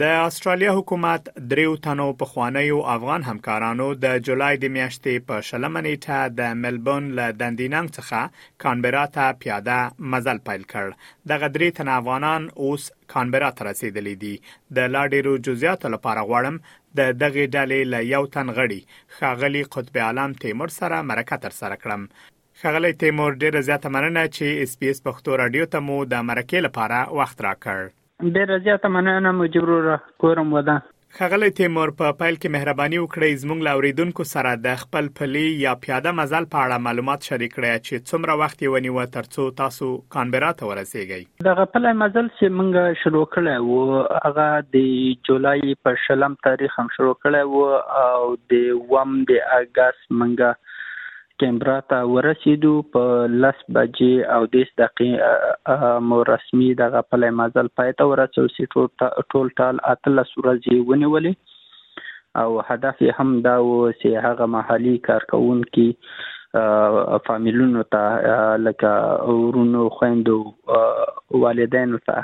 د استرالیا حکومت دریو تنو پخوانیو افغان همکارانو د جولای د میاشتې په شلمه نیټه د ملبورن له دندیننګ څخه کانبرا ته پیاده مزل پیل کړ دغه درې تن افغانان اوس کانبرا ته رسیدلې دي د لا ډیرو جزئیاتو لپاره غواړم د دغه ډلې له یو تن غړي خاغلی قطب عالم تیمور سره مرکه تر سره کړم خغلی تیمور ډیره زیاته مننه چې اس پی اس پښتو رادیو ته مو د مرکه لپاره وخت راکړ ډېره زیاته مننه مجیب وروره کور مو ودان. ښاغلی تیمور په پیل کې مهرباني وکړئ زموږ له اوریدونکو سره د خپل پلي یا پیاده مزل په اړه معلومات شریک کړئ چې څومره وخت یې ونیوه ترڅو تاسو کانبرا ته ورسیږئ. دغه پلی مزل چې موږ شروع کړی و هغه د جولای په شلم تاریخ هم شروع کړی و او د وم د اګست موږ کېمبرا ته ورسېدو په لس بجې او دېرش دقیقې مو رسمي دغه پلی مزل پای ته ورسو چې ټول ټال اتلس ورځې یې ونیولې او هدف یې هم دا و چې هغه محلي کارکوونکي فامیلونو ته لکه ورونو خویندو والدینو ته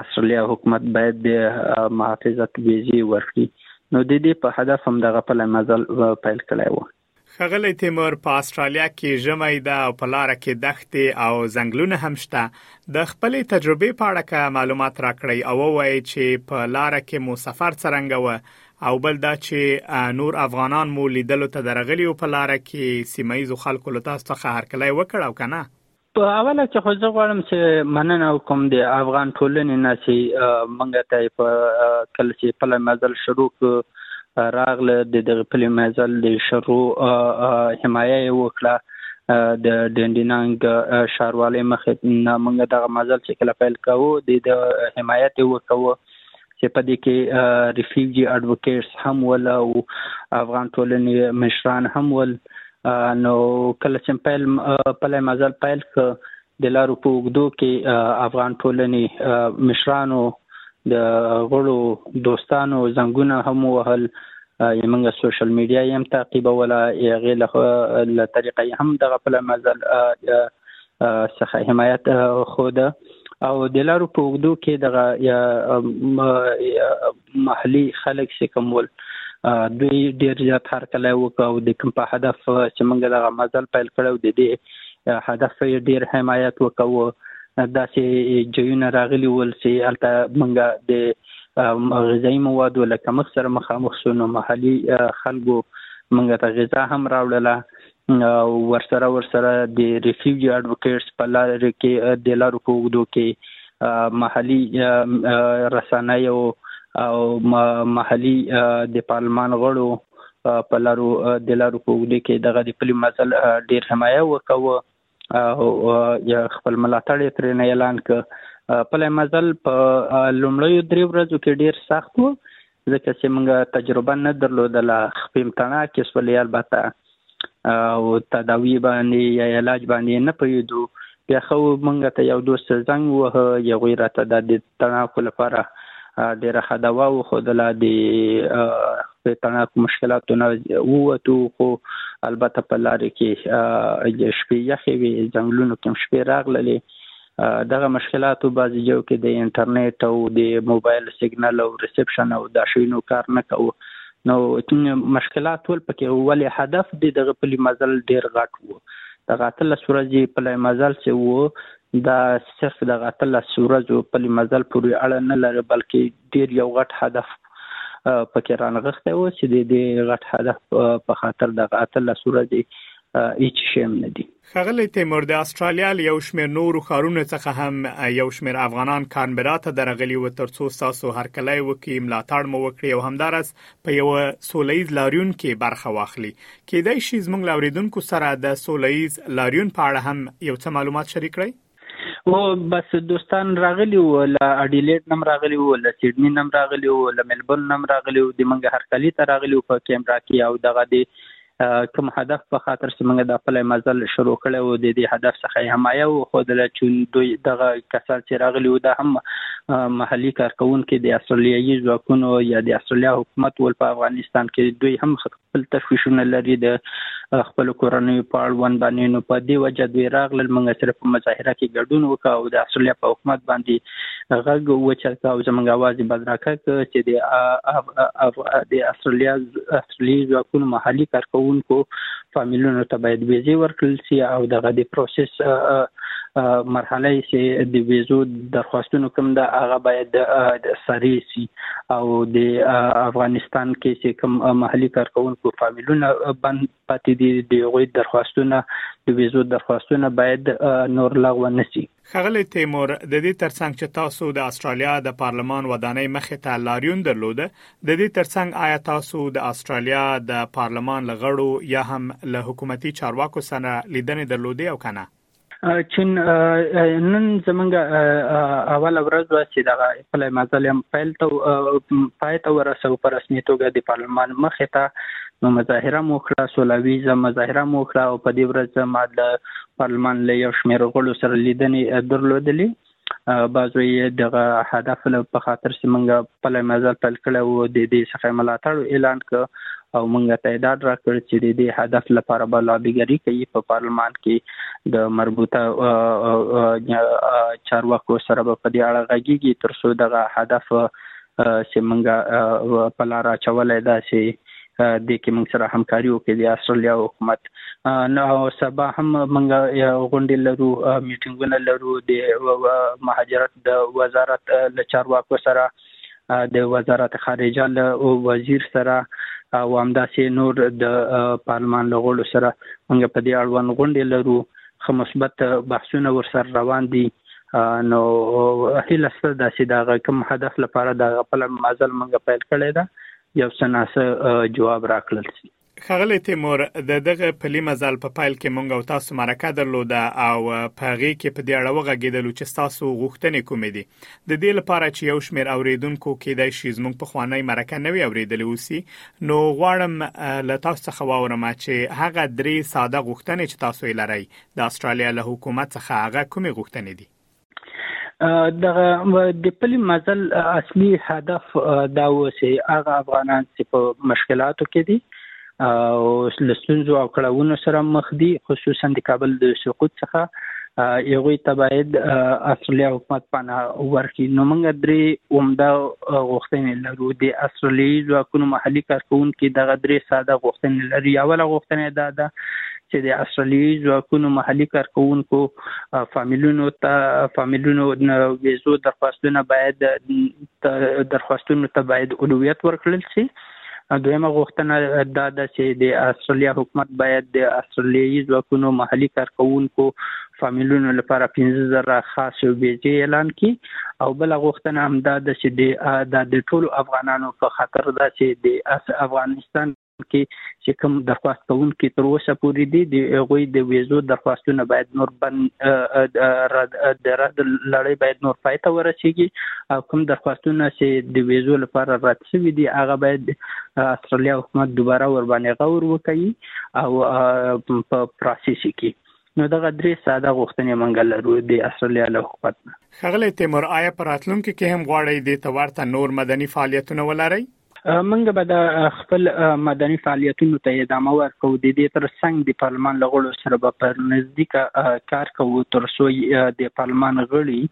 استرالیا حکومت باید د محافظت ویزې ورکړي نو د دې په هدف هم دغه پلی مزل پیل کړی و ښاغلی تیمور په استرالیا کې ژمی ده او په لاره کې دښتې او ځنګلونه هم شته د خپلې تجربې په اړه که معلومات راکړئ او ووایئ چې په لاره کې مو سفر څرنګه و او بل دا چې نور افغانان مو لیدلو ته درغلي او په لاره کې سیمه ییزو خلکو له تاسو څخه هرکلی وکړ او که نه په اوله کې خو زه غواړم چې مننه وکم د افغان ټولنې نه چې منګه ته په کله چې په لمزل شروع کو راغله د دغه په لمزل د شروع حمایه وکړه د ډنډینانګ شاروالې مخې نه منګه دغه مزل چې کله پیل کاوه د حمایت وکاوه چې په دې کې ریفیوجی اډوکیټس هم ول او افغان ټولنې مشران هم ول نو کله چې پیل په لای مزل پیل ک د لارو په وګدو کې افغان ټولنې مشرانو د غړو دوستانو زنګونه هم وهل یمنګ سوشل میډیا یم تعقیب ولا یغه له طریقې هم دغه په مزل څخه حمایت خود او د لارو په وګدو کې دغه محلي خلک چې کوم ول دوی ډیر زیات هر کله وکاو د کوم په هدف چې موږ دغه مزل پیل کړو د دې هدف یې ډیر حمایت وکاو دا چې جوینه راغلی ول چې البته موږ د غذایی موادو لکه مخ سره مخامخ شو نو محلي خلکو موږ ته غذا هم راوړله او ورسره ورسره د ریفیوجی اډوکیټس په لار کې د لارو په اوږدو کې محلي رسنیو او محلي د پارلمان غړو په لارو د لارو په اوږدو کې دغه د پلي مزل ډیر حمایه وکوه او خپل ملاتړ یې ترې نه اعلان ک پلی مزل په لومړیو درې ورځو کې ډیر سخت و ځکه چې موږ تجربه نه درلودله خپیم تڼا کې سولې البته او تداوی باندې یا علاج باندې نه پوهېدو بیا خو موږ ته یو دوست زنګ وه یو غیر ته د تڼاکو لپاره ډیره ښه دوا وښودله د د تڼاکو مشکلاتو نه ووتو خو البته په لارې کې شپې یخې وي ځنګلونو کې شپې راغللې دغه مشکلاتو بعضی جو کې د انټرنیټ او د موبایل سیګنل او ریسپشن او دا شینو کار نه کوو نو مشکلات ټول پکې ولې هدف د دغه پلی مزل ډیر غټ وو دغه اتلس ورځې پلی مزل چې وو دا صرف دغه اتلس ورځو پلي مزل پورې اړه نه لري بلکې ډیر یو غټ هدف پکې رانغښتی و چې د دې غټ هدف په خاطر دغه اتلس ورځې هیڅ شی هم نه دي ښاغلی تیمور د استرالیا له یو شمېر نورو ښارونو څخه هم یو شمېر افغانان کانبرا ته درغلي و ترڅو ستاسو هرکلی وکړي ملاتړ مو وکړي او همداراز په یو سوله ییز لاریون کې برخه واخلي کېدای شي زموږ لاوریدونکو سره د سوله ییز لاریون په اړه هم یو څه معلومات شریک کړئ او بس دوستان راغلی وو له اډیلیډ نم راغلی وو له سیدنی نم راغلی وو له ملبورن نم راغلی وو د منګه هرکلی ته راغلی وو په کیمرا کې او دغه دی کوم هدف په خاطر چې موږ د خپل مزل شروع کړو او د دې هدف څخه حمایه او خو د لچون دوی دغه کسان چې راغلي و دا هم محلي کارکونکو د استرالیایي ځواکونو یا د استرالیا حکومت ول په افغانستان کې دوی هم خپل تشویشونه لري د خپل کورنۍ په اړوند باندې نو په دې وجه دوی راغلل موږ سره په مظاهره کې ګډون وکړ او د استرالیا په حکومت باندې غږ وچلکاو زمونږ आवाज بدراکه چې د د استرالیا سوليز ځواکونو محلي کارکوونکو فامیلونو ته باید ویزې ورکړل شي او دغه د پروسس مرحله یې چې د ویزو درخواستونو کوم ده هغه باید سریع شي او د افغانستان کې چې کوم محلي کارکوونکو فامیلونه بند پاتې دي د هغوی درخواستونه د ویزو درخواستونه باید نور لغوه نه شي ښاغلی تیمور، د دې ترڅنګ چې تاسو د اسټرالیا د پارلمان ودانۍ مخې ته لاریون درلود، د دې ترڅنګ آیا تاسو د اسټرالیا د پارلمان له غړو یا هم له حکومتي چارواکو سره لیدنې درلودې او کنه؟ چون نن زمونږ اوله ورځ وه چې دغه پلی مزل هم پیل ته پای ته ورسو په رسمي توګه د پارلمان مخې ته نو مظاهره مو کړه سولاویزه مظاهره مو کړه او په دې ورځ ما د پارلمان له یو شمېر غړو سره لیدنې درلودلې بعضو یې دغه هدف له په خاطر چې موږ پلی مزل پیل کړی وو د دې څخه ملاتړ اعلان کړ او موږ ته ډاډ راکړ چې د دې هدف لپاره به لابیګري کوي په پارلمان کې د مربوطه چارواکو سره به په دې اړه غږیږي ترڅو دغه هدف چې موږ په لار اچولی دا چې دې کې موږ سره همکاري وکړي د استرالیا حکومت نو سبا هم موږ غونډې لرو میټینګونه لرو د مهاجرت د وزارت له چارواکو سره د وزارت خارجه له وزیر سره او همداسې نور د پارلمان له غړو سره موږ په دې اړوند غونډې لرو خو مثبت بحثونه ورسره روان دي نو هله ستاسو داسې دا کوم هدف لپاره دا خپل مزل موږ پیل کړی دا یو څه ناسه جواب راکړل شي خغلی تیمور د دغه پلی مزل په پایل کې مونږ او تاسو مرکه درلوده او په هغه کې په دې اړه وغږیدلو چې تاسو غوښتنې کومې دي د دې لپاره چې یو شمیر اوریدونکو کې د شي زمونږ په خوانی مرکه نه وی اوریدلې اوسی نو غواړم له تاسو څخه واورم چې هغه درې ساده غوښتنې چې تاسو یې لرئ د استرالیا له حکومت څخه هغه کومې غوښتنې دي دغه د پلي مزل اصلي هدف دا و چې هغه افغانان چې په مشکلاتو کې دي او له ستونزو او کړاوونو سره مخ دي خصوصا د کابل د سقوط څخه یوه تبعید اصلي حکومت پناه ورکړي نو موږ درې عمده غوښتنې لرو د اصلي ځواکونو محلي کارکونکو دغه درې ساده غوښتنې لري اوله غوښتنه دا ده چې د اصلي ځواکونو محلي کارکونکو فامیلونو ته فامیلونو ویزو درخواستونه باید درخواستونو ته باید اولویت ورکړل شي دویمه غوښتنه دا ده چې د استرالیا حکومت باید د استرالیایي ځواکونو محلي کارکوونکو فامیلونو لپاره 15000 خاص ویزې اعلان کړي او بل غوښتنه هم دا ده چې د ټولو افغانانو په خاطر دا چې د افغانستان کې چې کوم درخواست کوونکي تر اوسه پورې دي د هغوی د ویزو درخواستونه باید نور بند د رد لړۍ باید نور پای ته ورسیږي او کوم درخواستونه چې د ویزو لپاره رد شوي دي هغه باید استرالیا حکومت دوباره ور باندې غور وکړي او په پروسس کې نو دغه درې ساده غوښتنې مونږ لرو د استرالیا له حکومت خغلی تیمور آیا پراتلونکو کې هم غواړي د تورته نور مدني فعالیتونه ولري موږ به د خپل مدني فعالیتونو ته ادامه ورکوو د دې ترڅنګ د پارلمان له غړو سره به پر نزدیکه کار کوو ترڅو د پارلمان غړي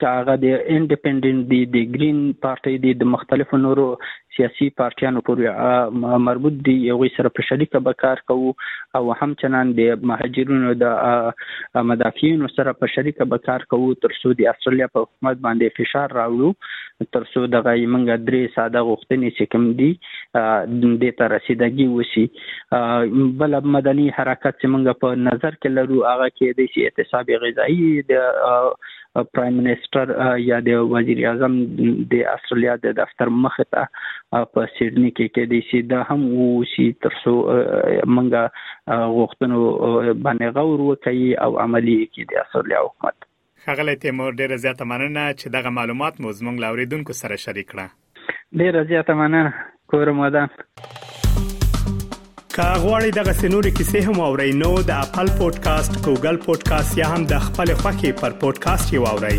که هغه د انډیپندنت دي د ګرین پارټۍ دي د مختلفو نورو سیاسي پارټیانو پورې مربوط دي هغوی سره په شریکه به کار کوو او همچنان د مهاجرینو د مدافعینو سره په شریکه به کار کوو ترڅو د استرالیا په حکومت باندې فشار راوړو تر څو دغه موږ درې ساده غوښتنې چې کوم دي د ته رسیدګي وشي بل مدني حرکت چې موږ په نظر کې لرو هغه کې د شي اعتصاب غذایی د پرایم منسٹر یا د وزیر اعظم د استرالیا د دفتر مخ ته په سیدنی کې کې د شي د هم وشي تر څو موږ غوښتنو باندې غور وکړي او عملی کې د استرالیا حکومت ښاغلی تیمور ډېره زیاته مننه چې دغه معلومات مو زموږ له اورېدونکو سره شریک کړه. ډېره زیاته مننه کورم ودان. که غواړئ دغه سنوري کیسې هم او رینو د خپل پودکاسټ ګوګل پودکاسټ یا هم د خپل خاكي پر پودکاسټ یو اورئ